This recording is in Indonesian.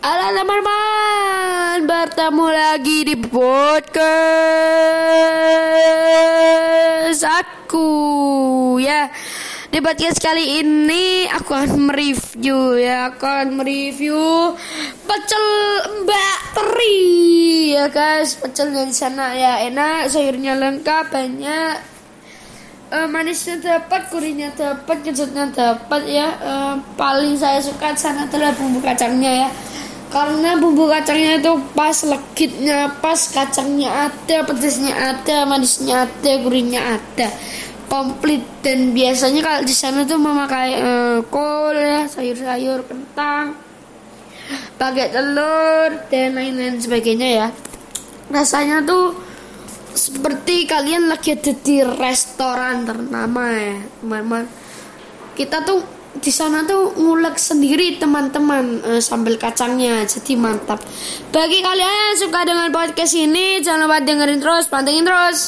Halo teman-teman, bertemu lagi di podcast aku. Ya. Di podcast kali ini aku akan mereview ya, aku akan mereview pecel Mbak Teri. Ya guys. Pecelnya di sana ya. Enak, sayurnya lengkap, banyak. Uh, manisnya dapat, gurihnya dapat, kejutnya dapat ya. Uh, paling saya suka sana adalah bumbu kacangnya ya karena bumbu kacangnya itu pas legitnya pas kacangnya ada pedasnya ada manisnya ada gurihnya ada komplit. Dan biasanya kalau di sana tuh memakai uh, kol ya sayur-sayur kentang pakai telur dan lain-lain sebagainya ya. Rasanya tuh seperti kalian lagi ada di restoran ternama ya teman-teman. Kita tuh di sana tuh ngulek sendiri teman-teman uh, sambal kacangnya. Jadi mantap. Bagi kalian yang suka dengan podcast ini jangan lupa dengerin terus pantengin terus